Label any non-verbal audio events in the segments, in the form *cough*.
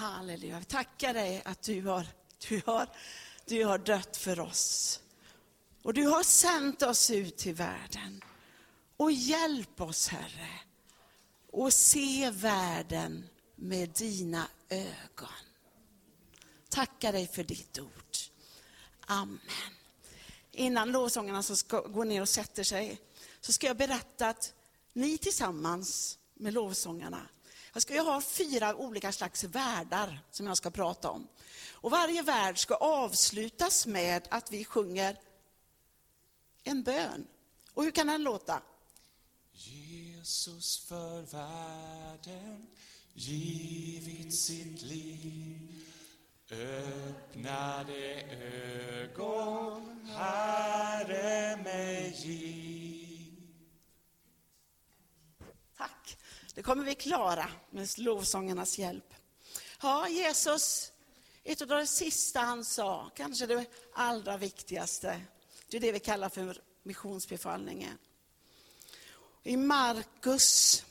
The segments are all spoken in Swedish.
Halleluja. Jag tackar dig att du har, du, har, du har dött för oss. Och du har sänt oss ut till världen. Och hjälp oss, Herre, att se världen med dina ögon. Tackar dig för ditt ord. Amen. Innan lovsångarna som ska gå ner och sätter sig, så ska jag berätta att ni tillsammans med lovsångarna, jag ska ju ha fyra olika slags världar som jag ska prata om. Och varje värld ska avslutas med att vi sjunger en bön. Och hur kan den låta? Jesus för världen givit sitt liv Öppnade ögon, Herre mig giv. Tack. Det kommer vi klara med lovsångarnas hjälp. Ja, Jesus, ett av de sista han sa, kanske det allra viktigaste, det är det vi kallar för missionsbefallningen. I Markus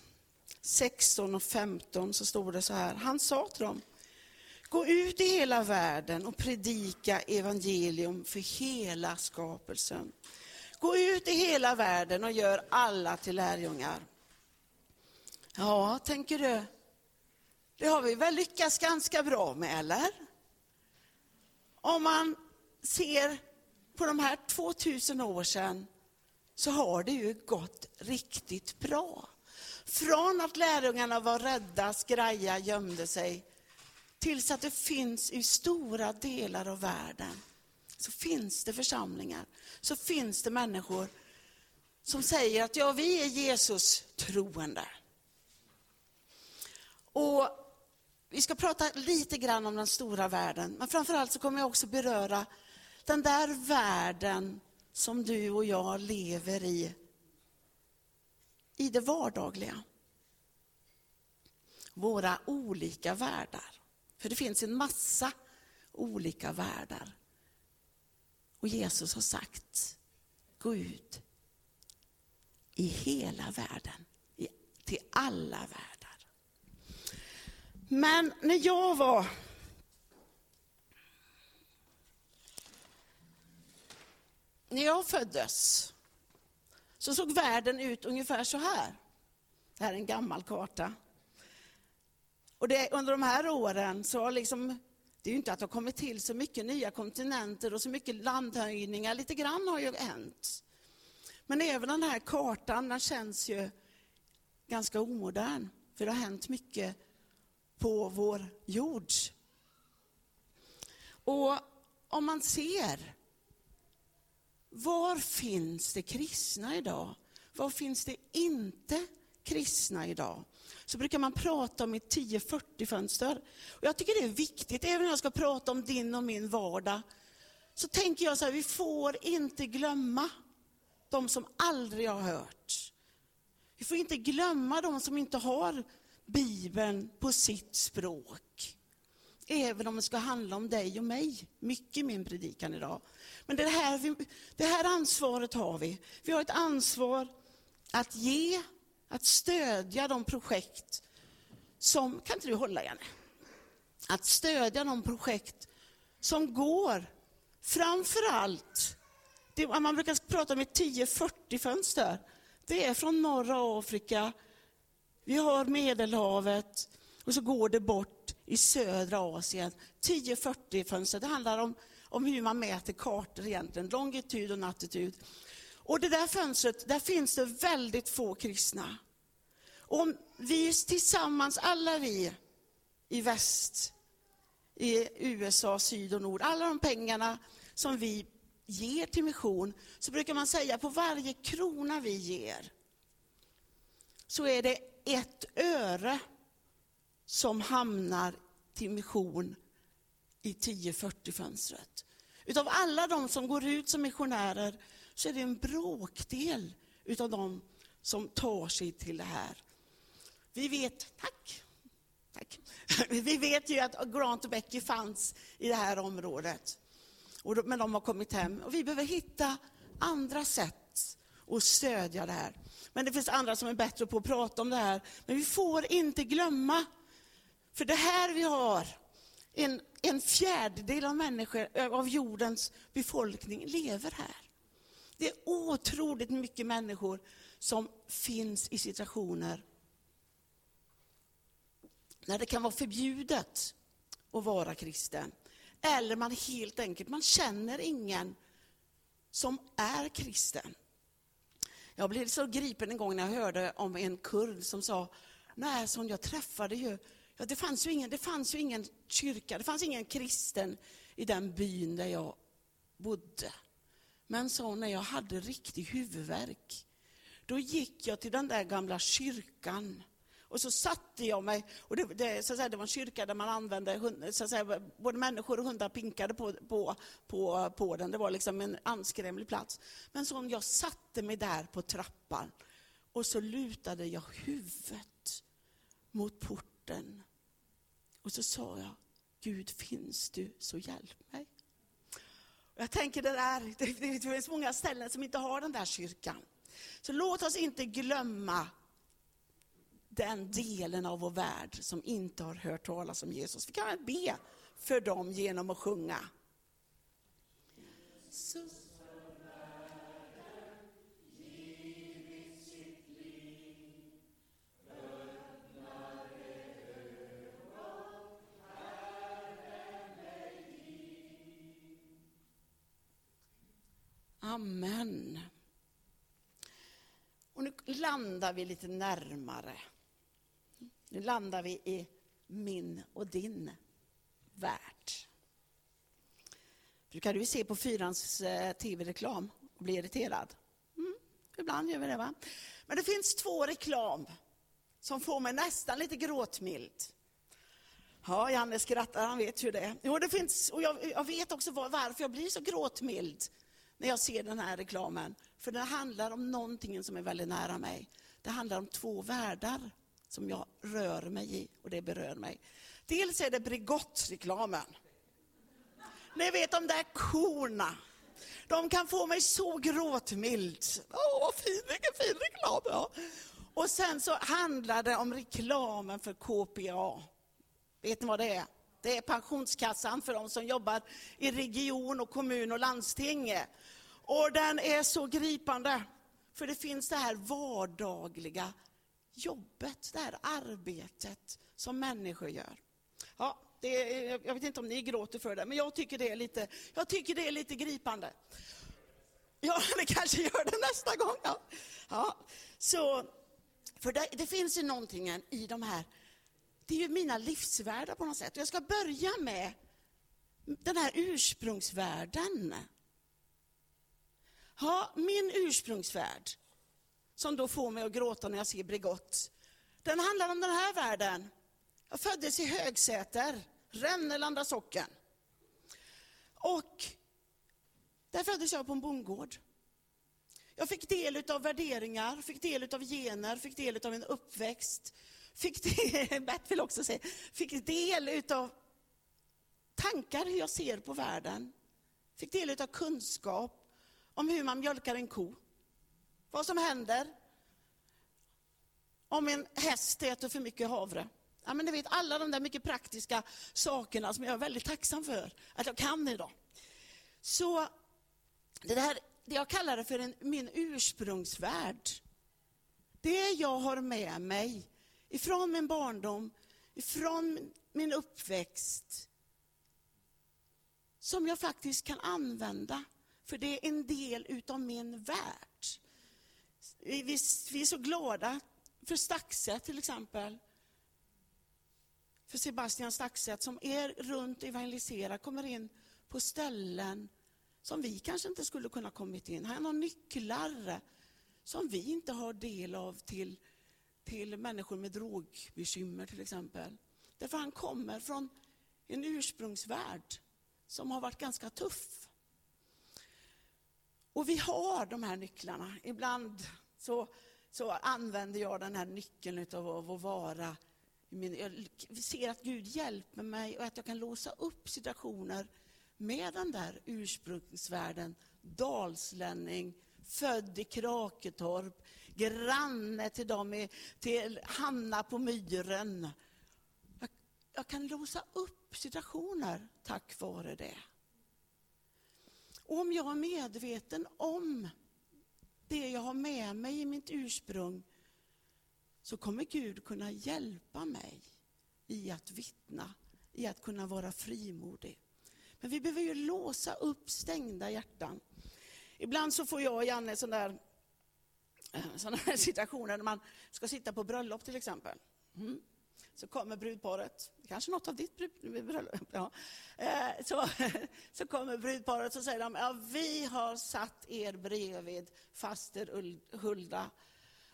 16 och 15 så står det så här, han sa till dem, Gå ut i hela världen och predika evangelium för hela skapelsen. Gå ut i hela världen och gör alla till lärjungar. Ja, tänker du, det har vi väl lyckats ganska bra med, eller? Om man ser på de här 2000 år sedan så har det ju gått riktigt bra. Från att lärjungarna var rädda, skraja, gömde sig, tills att det finns i stora delar av världen, så finns det församlingar, så finns det människor som säger att ja, vi är Jesus troende. Och vi ska prata lite grann om den stora världen, men framförallt så kommer jag också beröra den där världen som du och jag lever i, i det vardagliga. Våra olika världar. För det finns en massa olika världar. Och Jesus har sagt, gå ut i hela världen, till alla världar. Men när jag var När jag föddes så såg världen ut ungefär så här. Det här är en gammal karta. Och det, under de här åren så har liksom, det är ju inte att det har kommit till så mycket nya kontinenter och så mycket landhöjningar, lite grann har ju hänt. Men även den här kartan, den känns ju ganska omodern, för det har hänt mycket på vår jord. Och om man ser, var finns det kristna idag? Var finns det inte kristna idag? så brukar man prata om ett 10-40 fönster. Och jag tycker det är viktigt, även när jag ska prata om din och min vardag, så tänker jag så här, vi får inte glömma de som aldrig har hört. Vi får inte glömma de som inte har Bibeln på sitt språk. Även om det ska handla om dig och mig, mycket i min predikan idag. Men det här, det här ansvaret har vi. Vi har ett ansvar att ge att stödja de projekt som, kan inte du hålla Janne? Att stödja de projekt som går, framför allt, det, man brukar prata om ett 10-40 fönster. Det är från norra Afrika, vi har Medelhavet och så går det bort i södra Asien. 10-40 fönster, det handlar om, om hur man mäter kartor egentligen, longitud och latitud. Och det där fönstret, där finns det väldigt få kristna. Om vi tillsammans, alla vi i väst, i USA, syd och nord, alla de pengarna som vi ger till mission, så brukar man säga på varje krona vi ger, så är det ett öre som hamnar till mission i 1040-fönstret. Utav alla de som går ut som missionärer så är det en bråkdel utav de som tar sig till det här. Vi vet, tack, tack. *laughs* Vi vet ju att Grant och Becky fanns i det här området. Men de har kommit hem och vi behöver hitta andra sätt att stödja det här. Men det finns andra som är bättre på att prata om det här. Men vi får inte glömma, för det här vi har, En, en fjärdedel av, människor, eh, av jordens befolkning lever här. Det är otroligt mycket människor som finns i situationer när det kan vara förbjudet att vara kristen. Eller man helt enkelt, man känner ingen som är kristen. Jag blev så gripen en gång när jag hörde om en kurd som sa, nej, som jag träffade ju, ja, det, fanns ju ingen, det fanns ju ingen kyrka, det fanns ingen kristen i den byn där jag bodde. Men så när jag hade riktig huvudvärk, då gick jag till den där gamla kyrkan och så satte jag mig, och det, det, så att säga, det var en kyrka där man använde, så att säga, både människor och hundar pinkade på, på, på, på den. Det var liksom en anskrämlig plats. Men så jag satte mig där på trappan och så lutade jag huvudet mot porten. Och så sa jag, Gud finns du, så hjälp mig. Och jag tänker det där, det, det finns många ställen som inte har den där kyrkan. Så låt oss inte glömma den delen av vår värld som inte har hört talas om Jesus. Vi kan väl be för dem genom att sjunga. Så. Amen. Och nu landar vi lite närmare nu landar vi i min och din värld. Brukar du se på Fyrans eh, tv-reklam och bli irriterad? Mm, ibland gör vi det. va? Men det finns två reklam som får mig nästan lite gråtmild. Ja, Janne skrattar, han vet ju det. Jo, det finns, och jag, jag vet också var, varför jag blir så gråtmild när jag ser den här reklamen. För den handlar om någonting som är väldigt nära mig. Det handlar om två världar som jag rör mig i och det berör mig. Dels är det Bregottreklamen. Ni vet de där korna. De kan få mig så gråtmild. Åh, vad fin, vilken fin reklam! Ja. Och sen så handlar det om reklamen för KPA. Vet ni vad det är? Det är pensionskassan för de som jobbar i region, och kommun och landsting. Och den är så gripande. För det finns det här vardagliga jobbet, det här arbetet som människor gör. Ja, det är, jag vet inte om ni gråter för det, men jag tycker det är lite, jag tycker det är lite gripande. Ja, *laughs* det kanske gör det nästa gång. Ja. ja. Så, för det, det finns ju någonting i de här, det är ju mina livsvärldar på något sätt. Jag ska börja med den här ursprungsvärlden. Ja, min ursprungsvärld som då får mig att gråta när jag ser Bregott. Den handlar om den här världen. Jag föddes i Högsäter, Rännelanda socken. Och där föddes jag på en bondgård. Jag fick del av värderingar, fick del av gener, fick del av en uppväxt. Fick del, *laughs* Bert vill också säga, fick del av tankar hur jag ser på världen. Fick del av kunskap om hur man mjölkar en ko. Vad som händer om en häst äter för mycket havre. Ja, men ni vet, alla de där mycket praktiska sakerna som jag är väldigt tacksam för att jag kan idag. Så det, där, det jag kallar det för en, min ursprungsvärld, det jag har med mig ifrån min barndom, ifrån min uppväxt, som jag faktiskt kan använda, för det är en del utav min värld. Vi, vi, vi är så glada för Staxet till exempel. För Sebastian Staxet som är runt evangeliserar, kommer in på ställen som vi kanske inte skulle kunna kommit in. Han har nycklar som vi inte har del av till, till människor med drogbekymmer till exempel. Därför han kommer från en ursprungsvärld som har varit ganska tuff. Och vi har de här nycklarna. Ibland så, så använder jag den här nyckeln av att vara jag ser att Gud hjälper mig och att jag kan låsa upp situationer med den där ursprungsvärlden, dalslänning, född i Kraketorp, granne till dem, till Hanna på myren. Jag, jag kan låsa upp situationer tack vare det. Och om jag är medveten om det jag har med mig i mitt ursprung så kommer Gud kunna hjälpa mig i att vittna, i att kunna vara frimodig. Men vi behöver ju låsa upp stängda hjärtan. Ibland så får jag och Janne sådana där, eh, sådana här *laughs* situationer när man ska sitta på bröllop till exempel. Mm. Så kommer brudparet, kanske något av ditt bröllop, ja. Eh, så, *laughs* så kommer brudparet och säger de, ja, vi har satt er bredvid faster Hulda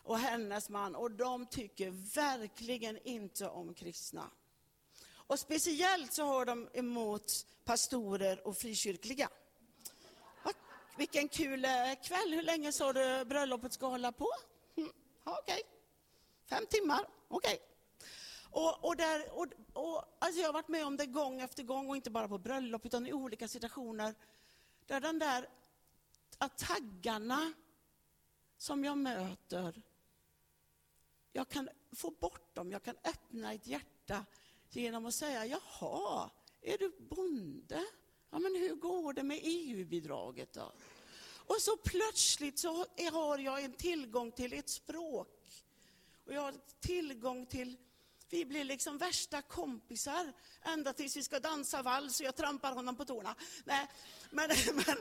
och hennes man och de tycker verkligen inte om kristna. Och speciellt så har de emot pastorer och frikyrkliga. Vilken kul eh, kväll. Hur länge sa du bröllopet ska hålla på? Mm, Okej. Okay. Fem timmar. Okej. Okay. Och, och, där, och, och, alltså jag har varit med om det gång efter gång, och inte bara på bröllop, utan i olika situationer, där den där att taggarna som jag möter, jag kan få bort dem, jag kan öppna ett hjärta genom att säga, jaha, är du bonde? Ja, men hur går det med EU-bidraget då? Och så plötsligt så har jag en tillgång till ett språk. Och jag har tillgång till vi blir liksom värsta kompisar ända tills vi ska dansa vals och jag trampar honom på tårna. Nej, men, *laughs* men,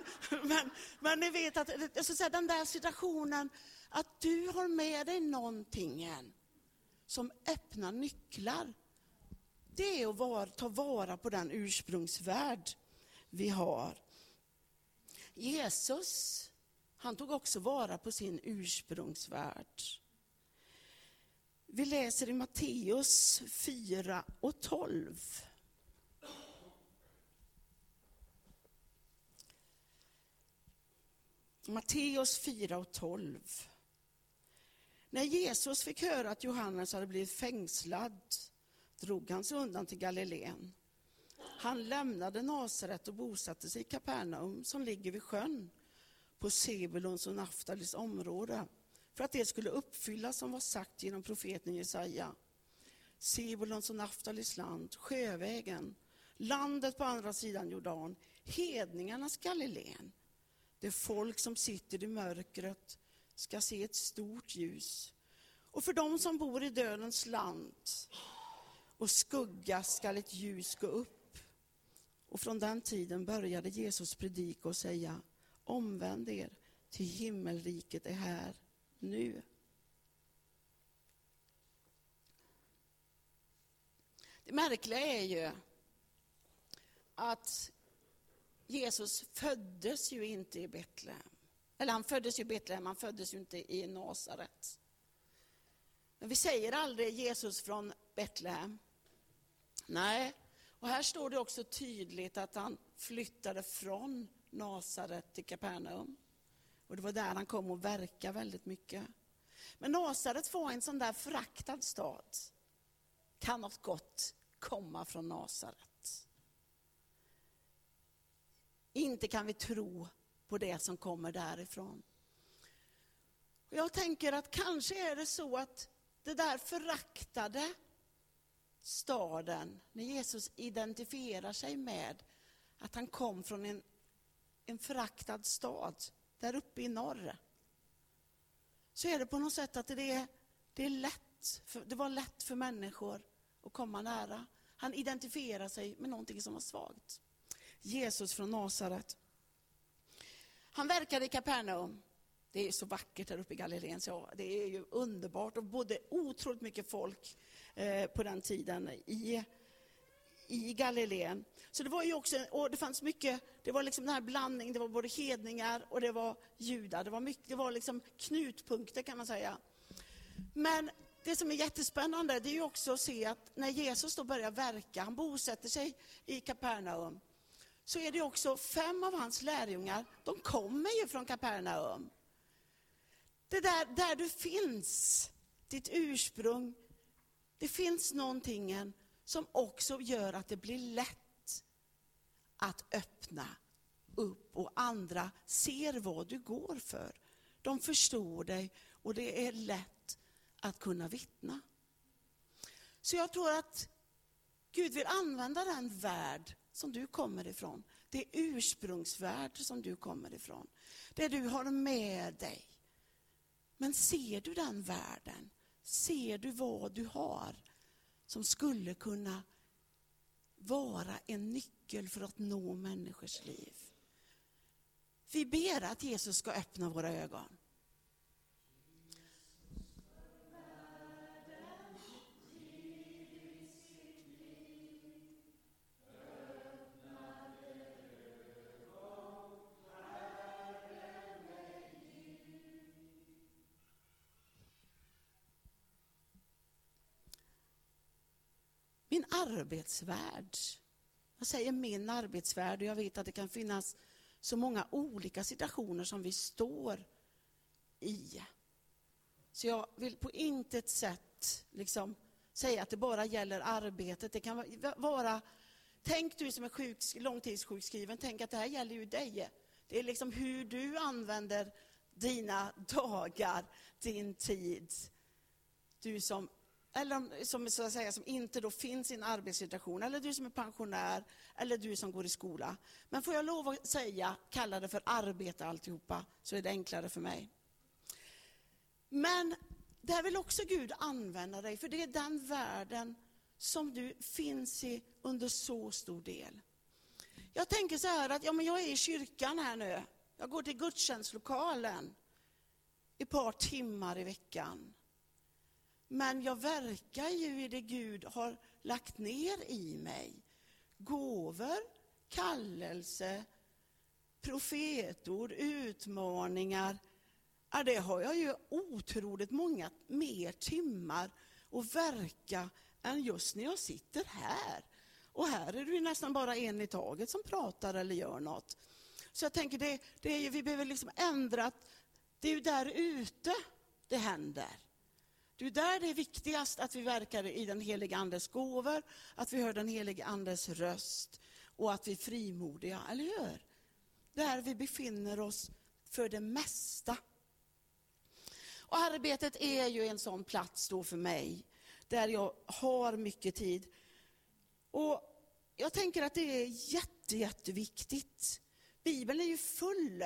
men, men ni vet att jag ska säga, den där situationen, att du har med dig någonting som öppnar nycklar. Det är att var, ta vara på den ursprungsvärld vi har. Jesus, han tog också vara på sin ursprungsvärld. Vi läser i Matteus 4 och 12. Matteus 4 och 12. När Jesus fick höra att Johannes hade blivit fängslad drog han sig undan till Galileen. Han lämnade Nasaret och bosatte sig i Kapernaum som ligger vid sjön på Sebulons och Naftalis område för att det skulle uppfyllas som var sagt genom profeten Jesaja. Sebulons och Naftalis land, sjövägen, landet på andra sidan Jordan, hedningarnas Galileen. Det folk som sitter i mörkret ska se ett stort ljus. Och för dem som bor i dödens land och skugga skall ett ljus gå upp. Och från den tiden började Jesus predika och säga, omvänd er, till himmelriket är här nu. Det märkliga är ju att Jesus föddes ju inte i Betlehem. Eller han föddes ju i Betlehem, han föddes ju inte i Nasaret. Men vi säger aldrig Jesus från Betlehem. Nej, och här står det också tydligt att han flyttade från Nasaret till Kapernaum. Och det var där han kom att verka väldigt mycket. Men Nasaret var en sån där föraktad stad. Kan något gott komma från Nasaret? Inte kan vi tro på det som kommer därifrån. Jag tänker att kanske är det så att det där föraktade staden, när Jesus identifierar sig med att han kom från en, en föraktad stad, där uppe i norr, så är det på något sätt att det är, det är lätt, för, det var lätt för människor att komma nära. Han identifierar sig med någonting som var svagt. Jesus från Nasaret. Han verkade i Kapernaum. Det är så vackert här uppe i Galileen, så det är ju underbart och bodde otroligt mycket folk eh, på den tiden i i Galileen. Så det var ju också, och det fanns mycket, det var liksom den här blandningen, det var både hedningar och det var judar. Det var, mycket, det var liksom knutpunkter kan man säga. Men det som är jättespännande det är ju också att se att när Jesus då börjar verka, han bosätter sig i Kapernaum, så är det också fem av hans lärjungar, de kommer ju från Kapernaum. Det där, där du finns, ditt ursprung, det finns någonting som också gör att det blir lätt att öppna upp och andra ser vad du går för. De förstår dig och det är lätt att kunna vittna. Så jag tror att Gud vill använda den värld som du kommer ifrån. Det ursprungsvärld som du kommer ifrån. Det du har med dig. Men ser du den världen? Ser du vad du har som skulle kunna vara en nyckel för att nå människors liv? Vi ber att Jesus ska öppna våra ögon. Min arbetsvärld. Jag säger min arbetsvärld och jag vet att det kan finnas så många olika situationer som vi står i. Så jag vill på intet sätt liksom säga att det bara gäller arbetet. Det kan vara, tänk du som är sjuk, långtidssjukskriven, tänk att det här gäller ju dig. Det är liksom hur du använder dina *laughs* dagar, din tid. Du som eller som, så att säga, som inte då finns i en arbetssituation, eller du som är pensionär, eller du som går i skola. Men får jag lov att säga, kalla det för arbete alltihopa, så är det enklare för mig. Men där vill också Gud använda dig, för det är den världen som du finns i under så stor del. Jag tänker så här att ja, men jag är i kyrkan här nu. Jag går till gudstjänstlokalen ett par timmar i veckan. Men jag verkar ju i det Gud har lagt ner i mig. Gåvor, kallelse, profetord, utmaningar. Ja, det har jag ju otroligt många mer timmar att verka än just när jag sitter här. Och här är det ju nästan bara en i taget som pratar eller gör något. Så jag tänker, det, det är ju, vi behöver liksom ändra, det är ju där ute det händer. Det är där det är viktigast att vi verkar i den helige Andes gåvor, att vi hör den helige Andes röst och att vi är frimodiga, eller hur? Där vi befinner oss för det mesta. Och arbetet är ju en sån plats då för mig, där jag har mycket tid. Och jag tänker att det är jätte, jätteviktigt. Bibeln är ju full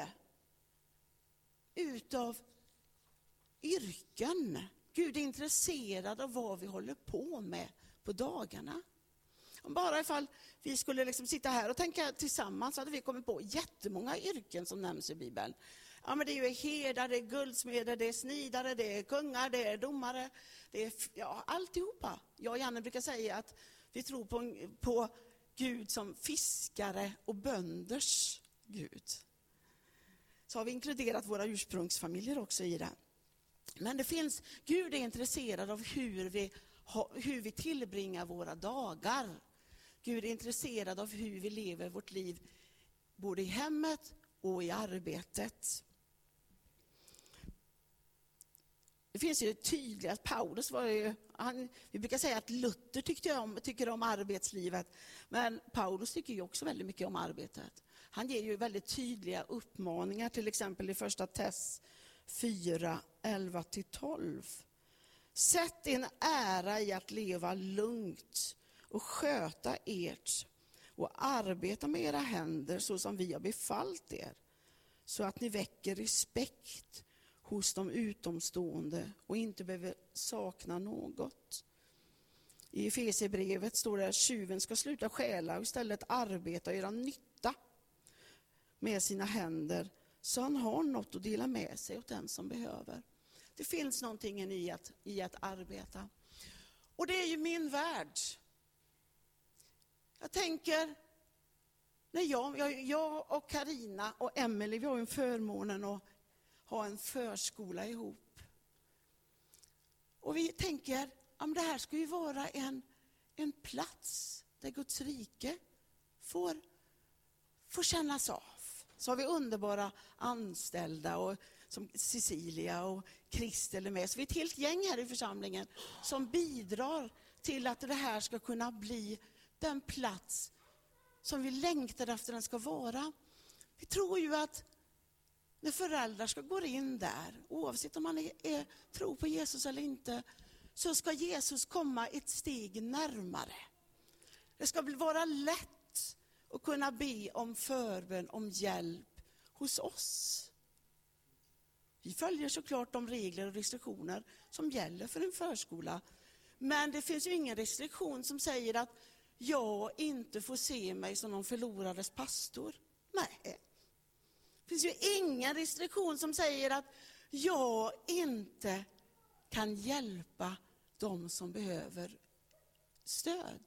utav yrken Gud är intresserad av vad vi håller på med på dagarna. Om bara ifall vi skulle liksom sitta här och tänka tillsammans så hade vi kommit på jättemånga yrken som nämns i Bibeln. Ja, men det är ju herdar, det är guldsmeder, det är snidare, det är kungar, det är domare. Det är ja, alltihopa. Jag och Janne brukar säga att vi tror på, på Gud som fiskare och bönders Gud. Så har vi inkluderat våra ursprungsfamiljer också i det. Men det finns, Gud är intresserad av hur vi, hur vi tillbringar våra dagar. Gud är intresserad av hur vi lever vårt liv, både i hemmet och i arbetet. Det finns ju tydliga, Paulus var ju, han, vi brukar säga att Luther tyckte om, tycker om arbetslivet, men Paulus tycker ju också väldigt mycket om arbetet. Han ger ju väldigt tydliga uppmaningar, till exempel i första Tess 4, 11-12. Sätt en ära i att leva lugnt och sköta ert och arbeta med era händer så som vi har befallt er, så att ni väcker respekt hos de utomstående och inte behöver sakna något. I Efesierbrevet står det att tjuven ska sluta stjäla och istället arbeta och göra nytta med sina händer så han har något att dela med sig åt den som behöver. Det finns någonting i att, i att arbeta. Och det är ju min värld. Jag tänker, när jag, jag, jag och Karina och Emelie, vi har ju förmånen att ha en förskola ihop. Och vi tänker, om det här ska ju vara en, en plats där Guds rike får, får kännas av. Så har vi underbara anställda och som Cecilia och Kristel är med. Så vi är ett helt gäng här i församlingen som bidrar till att det här ska kunna bli den plats som vi längtar efter den ska vara. Vi tror ju att när föräldrar ska gå in där, oavsett om man är, är, tror på Jesus eller inte, så ska Jesus komma ett steg närmare. Det ska vara lätt och kunna be om förbön, om hjälp hos oss. Vi följer såklart de regler och restriktioner som gäller för en förskola. Men det finns ju ingen restriktion som säger att jag inte får se mig som någon förlorades pastor. Nej. Det finns ju ingen restriktion som säger att jag inte kan hjälpa de som behöver stöd.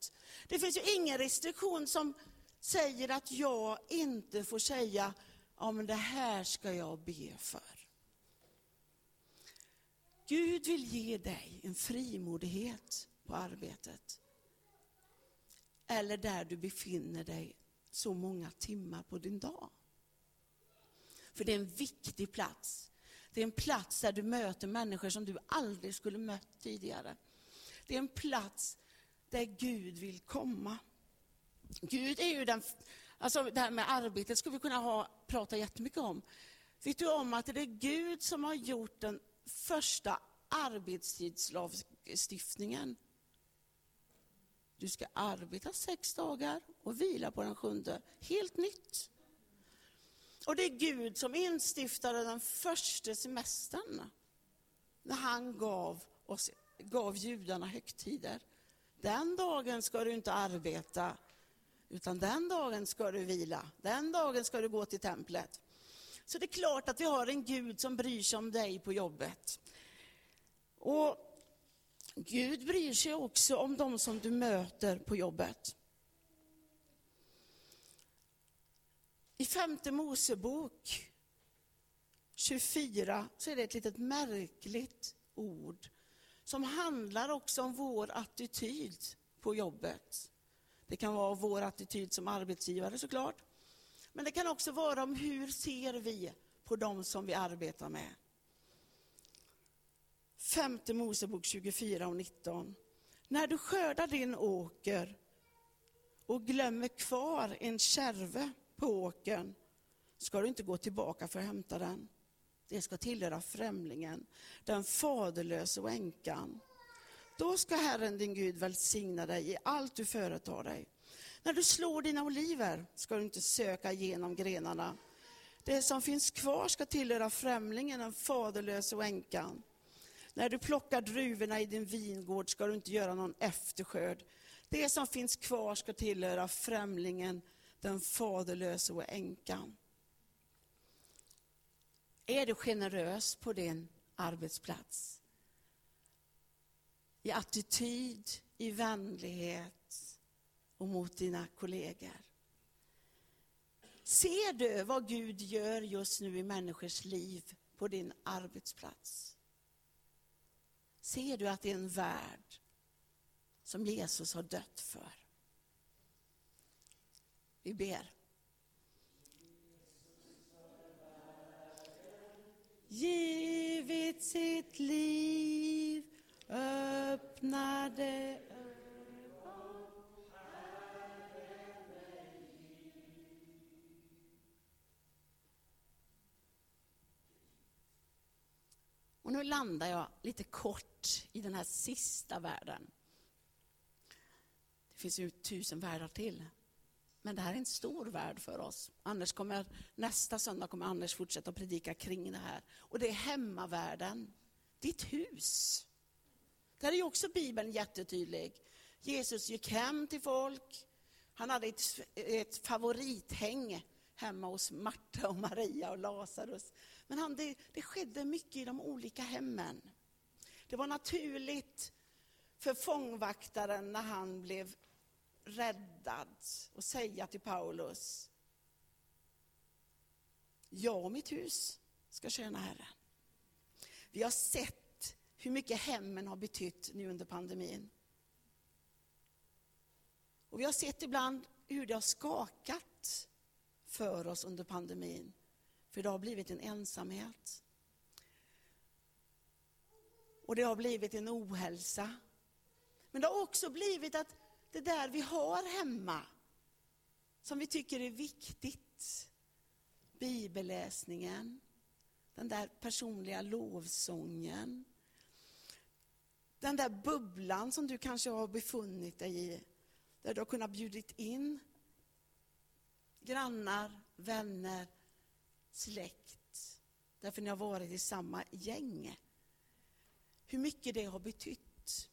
Det finns ju ingen restriktion som säger att jag inte får säga, ja men det här ska jag be för. Gud vill ge dig en frimodighet på arbetet. Eller där du befinner dig så många timmar på din dag. För det är en viktig plats. Det är en plats där du möter människor som du aldrig skulle mött tidigare. Det är en plats där Gud vill komma. Gud är ju den, alltså det här med arbetet skulle vi kunna ha, prata jättemycket om. Vet du om att det är Gud som har gjort den första arbetstidslagstiftningen. Du ska arbeta sex dagar och vila på den sjunde. Helt nytt. Och det är Gud som instiftade den första semestern. När han gav, oss, gav judarna högtider. Den dagen ska du inte arbeta, utan den dagen ska du vila. Den dagen ska du gå till templet. Så det är klart att vi har en Gud som bryr sig om dig på jobbet. Och Gud bryr sig också om de som du möter på jobbet. I femte Mosebok 24 så är det ett litet märkligt ord som handlar också om vår attityd på jobbet. Det kan vara vår attityd som arbetsgivare såklart. Men det kan också vara om hur ser vi på de som vi arbetar med. Femte Mosebok 24 och 19. När du skördar din åker och glömmer kvar en kärve på åkern ska du inte gå tillbaka för att hämta den. Det ska tillhöra främlingen, den faderlöse och änkan. Då ska Herren din Gud välsigna dig i allt du företar dig. När du slår dina oliver ska du inte söka igenom grenarna. Det som finns kvar ska tillhöra främlingen, den faderlöse och änkan. När du plockar druvorna i din vingård ska du inte göra någon efterskörd. Det som finns kvar ska tillhöra främlingen, den faderlöse och änkan. Är du generös på din arbetsplats? I attityd, i vänlighet och mot dina kollegor. Ser du vad Gud gör just nu i människors liv på din arbetsplats? Ser du att det är en värld som Jesus har dött för? Vi ber. Givit sitt liv öppnade Och nu landar jag lite kort i den här sista världen. Det finns ju tusen världar till. Men det här är en stor värld för oss. Anders kommer, nästa söndag kommer Anders fortsätta predika kring det här. Och det är hemmavärlden. Ditt hus. Där är ju också Bibeln jättetydlig. Jesus gick hem till folk. Han hade ett, ett favorithäng hemma hos Marta och Maria och Lazarus. Men han, det, det skedde mycket i de olika hemmen. Det var naturligt för fångvaktaren när han blev räddad och säga till Paulus, jag och mitt hus ska tjäna Herren. Vi har sett hur mycket hemmen har betytt nu under pandemin. Och vi har sett ibland hur det har skakat för oss under pandemin. För det har blivit en ensamhet. Och det har blivit en ohälsa. Men det har också blivit att det där vi har hemma, som vi tycker är viktigt, bibelläsningen, den där personliga lovsången, den där bubblan som du kanske har befunnit dig i, Där du har kunnat bjudit in grannar, vänner, släkt. Därför ni har varit i samma gäng. Hur mycket det har betytt.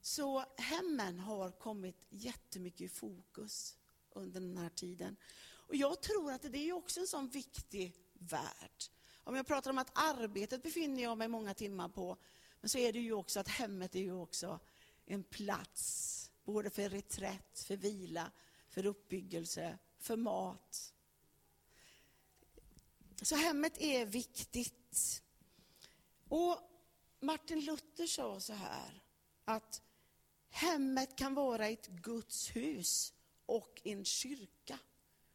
Så hemmen har kommit jättemycket i fokus under den här tiden. Och jag tror att det är också en sån viktig värld. Om jag pratar om att arbetet befinner jag mig många timmar på, men så är det ju också att hemmet är ju också en plats, både för reträtt, för vila, för uppbyggelse, för mat. Så hemmet är viktigt. Och Martin Luther sa så här, att hemmet kan vara ett Guds hus och en kyrka.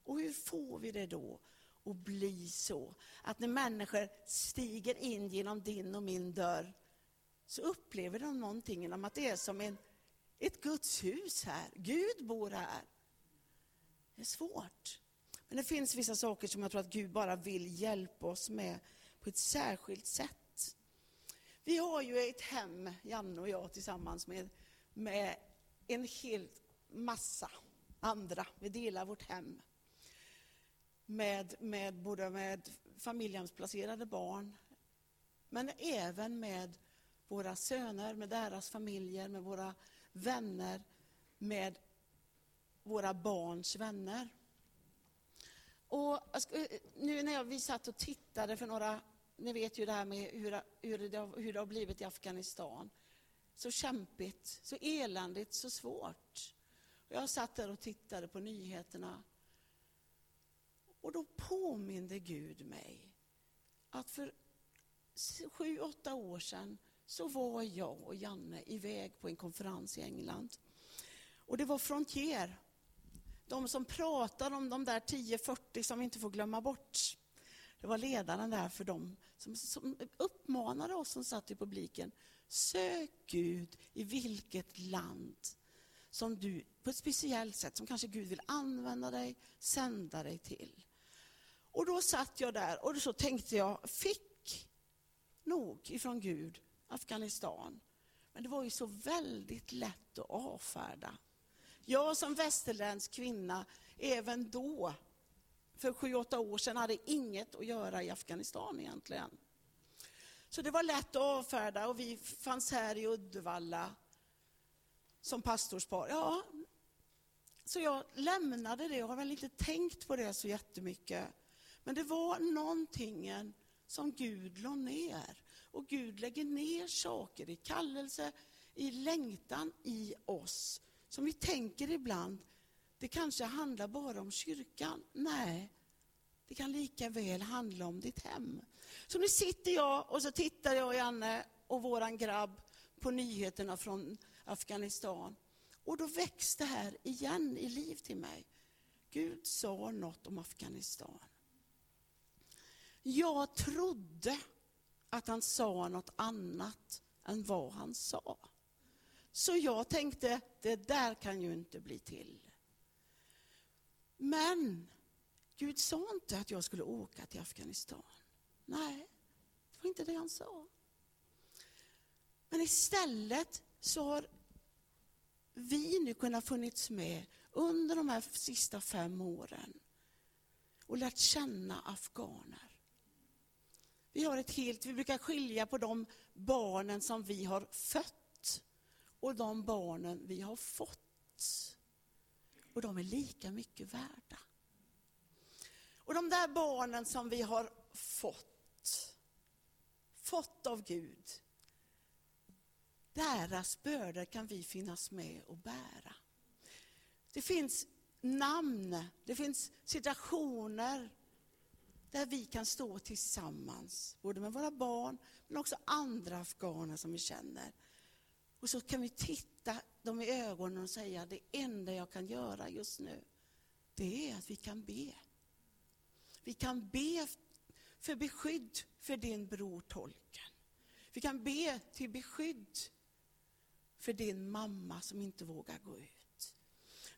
Och hur får vi det då att bli så? Att när människor stiger in genom din och min dörr så upplever de någonting om att det är som en, ett Guds hus här. Gud bor här. Det är svårt. Men det finns vissa saker som jag tror att Gud bara vill hjälpa oss med på ett särskilt sätt. Vi har ju ett hem, Janne och jag tillsammans med, med en hel massa andra. Vi delar vårt hem. Med, med, både med familjehemsplacerade barn, men även med våra söner, med deras familjer, med våra vänner, med våra barns vänner. Och nu när vi satt och tittade för några, ni vet ju det här med hur, hur, det, har, hur det har blivit i Afghanistan. Så kämpigt, så eländigt, så svårt. Jag satt där och tittade på nyheterna. Och då påminde Gud mig att för sju, åtta år sedan så var jag och Janne iväg på en konferens i England. Och det var Frontier. De som pratar om de där 10-40 som vi inte får glömma bort. Det var ledaren där för dem som, som uppmanade oss som satt i publiken. Sök Gud i vilket land som du på ett speciellt sätt, som kanske Gud vill använda dig, sända dig till. Och då satt jag där och så tänkte jag, fick nog ifrån Gud Afghanistan. Men det var ju så väldigt lätt att avfärda. Jag som västerländsk kvinna, även då, för sju, åtta år sedan, hade inget att göra i Afghanistan egentligen. Så det var lätt att avfärda och vi fanns här i Uddevalla som pastorspar. Ja, så jag lämnade det och har väl inte tänkt på det så jättemycket. Men det var någonting som Gud la ner. Och Gud lägger ner saker i kallelse, i längtan i oss. Som vi tänker ibland, det kanske handlar bara om kyrkan. Nej, det kan lika väl handla om ditt hem. Så nu sitter jag och så tittar jag, Janne och våran grabb på nyheterna från Afghanistan. Och då växte det här igen i liv till mig. Gud sa något om Afghanistan. Jag trodde att han sa något annat än vad han sa. Så jag tänkte, det där kan ju inte bli till. Men Gud sa inte att jag skulle åka till Afghanistan. Nej, det var inte det han sa. Men istället så har vi nu kunnat funnits med under de här sista fem åren och lärt känna afghaner. Vi har ett helt, vi brukar skilja på de barnen som vi har fött och de barnen vi har fått. Och de är lika mycket värda. Och de där barnen som vi har fått, fått av Gud, deras bördor kan vi finnas med och bära. Det finns namn, det finns situationer där vi kan stå tillsammans, både med våra barn men också andra afghaner som vi känner. Och så kan vi titta dem i ögonen och säga, det enda jag kan göra just nu, det är att vi kan be. Vi kan be för beskydd för din bror tolken. Vi kan be till beskydd för din mamma som inte vågar gå ut.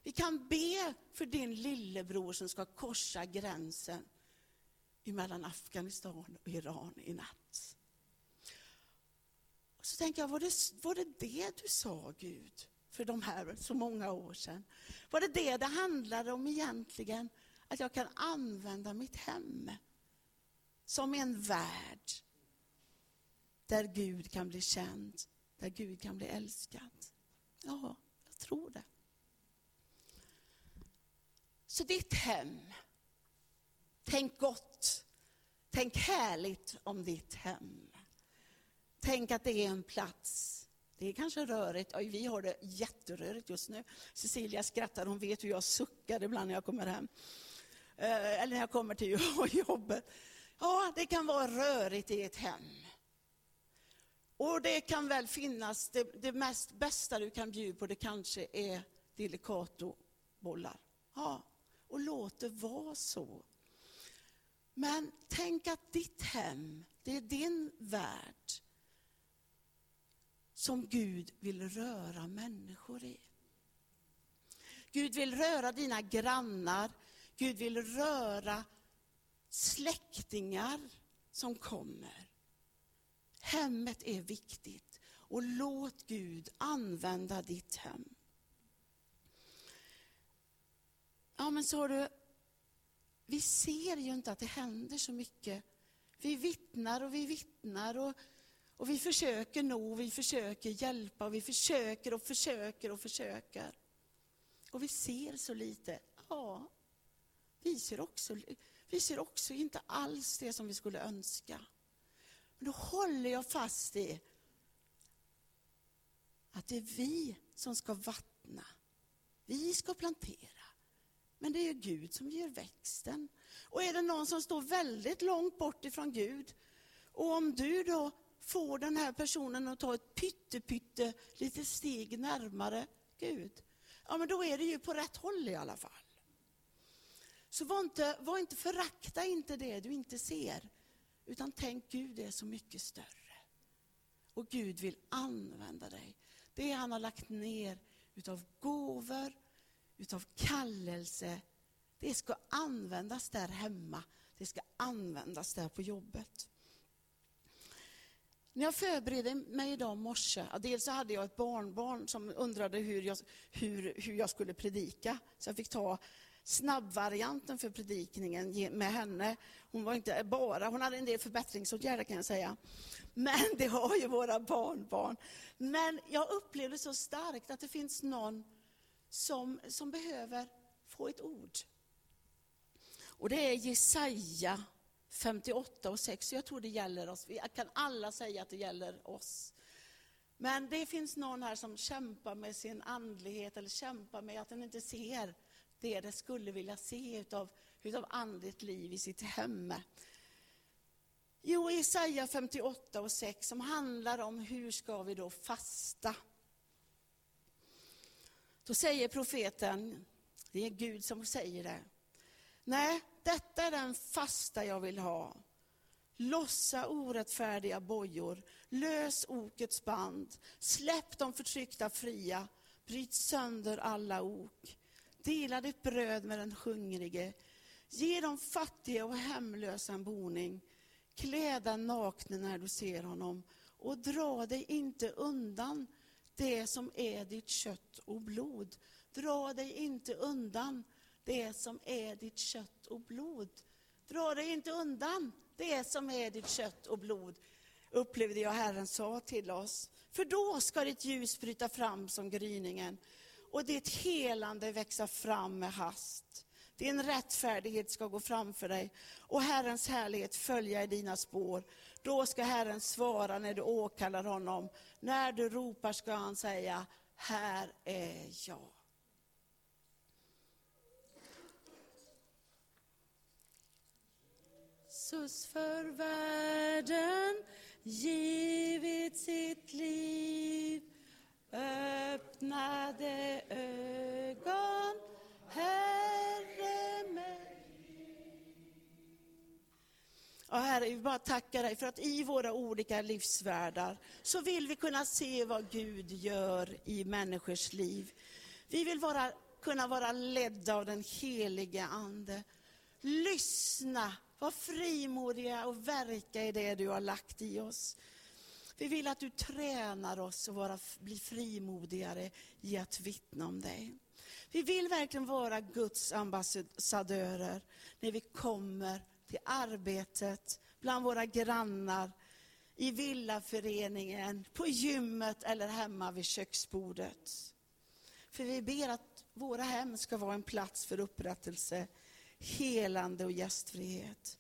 Vi kan be för din lillebror som ska korsa gränsen mellan Afghanistan och Iran i natt. Och så tänker jag, var det, var det det du sa Gud för de här så många år sedan. Var det det det handlade om egentligen? Att jag kan använda mitt hem som en värld där Gud kan bli känd, där Gud kan bli älskad. Ja, jag tror det. Så ditt hem, tänk gott, tänk härligt om ditt hem. Tänk att det är en plats det är kanske rörigt. Oj, vi har det jätterörigt just nu. Cecilia skrattar, hon vet hur jag suckar ibland när jag kommer hem. Eh, eller när jag kommer till *laughs* jobbet. Ja, det kan vara rörigt i ett hem. Och det kan väl finnas, det, det mest bästa du kan bjuda på, det kanske är delicatobollar. Ja, och låt det vara så. Men tänk att ditt hem, det är din värld som Gud vill röra människor i. Gud vill röra dina grannar, Gud vill röra släktingar som kommer. Hemmet är viktigt och låt Gud använda ditt hem. Ja men så har du, vi ser ju inte att det händer så mycket. Vi vittnar och vi vittnar och och vi försöker nå, vi försöker hjälpa, och vi försöker och försöker och försöker. Och vi ser så lite. Ja, vi ser också, vi ser också inte alls det som vi skulle önska. Men då håller jag fast i att det är vi som ska vattna. Vi ska plantera. Men det är Gud som ger växten. Och är det någon som står väldigt långt bort ifrån Gud, och om du då får den här personen att ta ett pytte, pytte lite steg närmare Gud, ja men då är det ju på rätt håll i alla fall. Så var inte, var inte förakta inte det du inte ser, utan tänk Gud är så mycket större. Och Gud vill använda dig. Det han har lagt ner utav gåvor, utav kallelse, det ska användas där hemma. Det ska användas där på jobbet. När jag förberedde mig idag morse, dels så hade jag ett barnbarn som undrade hur jag, hur, hur jag skulle predika. Så jag fick ta snabbvarianten för predikningen med henne. Hon var inte bara, hon hade en del förbättringsåtgärder kan jag säga. Men det har ju våra barnbarn. Men jag upplevde så starkt att det finns någon som, som behöver få ett ord. Och det är Jesaja 58 och 6, jag tror det gäller oss. Vi kan alla säga att det gäller oss. Men det finns någon här som kämpar med sin andlighet eller kämpar med att den inte ser det den skulle vilja se utav, utav andligt liv i sitt hem. Jo, Jesaja 58 och 6 som handlar om hur ska vi då fasta. Då säger profeten, det är Gud som säger det. Nej, detta är den fasta jag vill ha. Lossa orättfärdiga bojor, lös okets band, släpp de förtryckta fria, bryt sönder alla ok. Dela ditt bröd med den hungrige, ge de fattiga och hemlösa en boning. Klä den nakne när du ser honom och dra dig inte undan det som är ditt kött och blod. Dra dig inte undan det som är ditt kött och blod. Dra dig inte undan det som är ditt kött och blod, upplevde jag Herren sa till oss. För då ska ditt ljus bryta fram som gryningen och ditt helande växa fram med hast. Din rättfärdighet ska gå framför dig och Herrens härlighet följa i dina spår. Då ska Herren svara när du åkallar honom. När du ropar ska han säga, här är jag. Jesus för världen givit sitt liv öppnade ögon, Herre mig. Ja, herre, vi bara tackar dig för att i våra olika livsvärldar så vill vi kunna se vad Gud gör i människors liv. Vi vill vara, kunna vara ledda av den helige Ande. Lyssna var frimodiga och verka i det du har lagt i oss. Vi vill att du tränar oss att vara, bli frimodigare i att vittna om dig. Vi vill verkligen vara Guds ambassadörer när vi kommer till arbetet, bland våra grannar, i villaföreningen, på gymmet eller hemma vid köksbordet. För vi ber att våra hem ska vara en plats för upprättelse, helande och gästfrihet.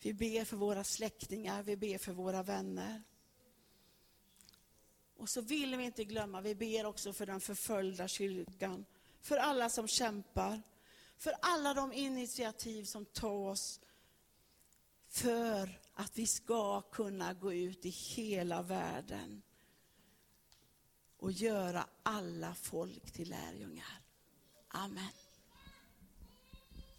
Vi ber för våra släktingar, vi ber för våra vänner. Och så vill vi inte glömma, vi ber också för den förföljda kyrkan, för alla som kämpar, för alla de initiativ som tas för att vi ska kunna gå ut i hela världen och göra alla folk till lärjungar. Amen.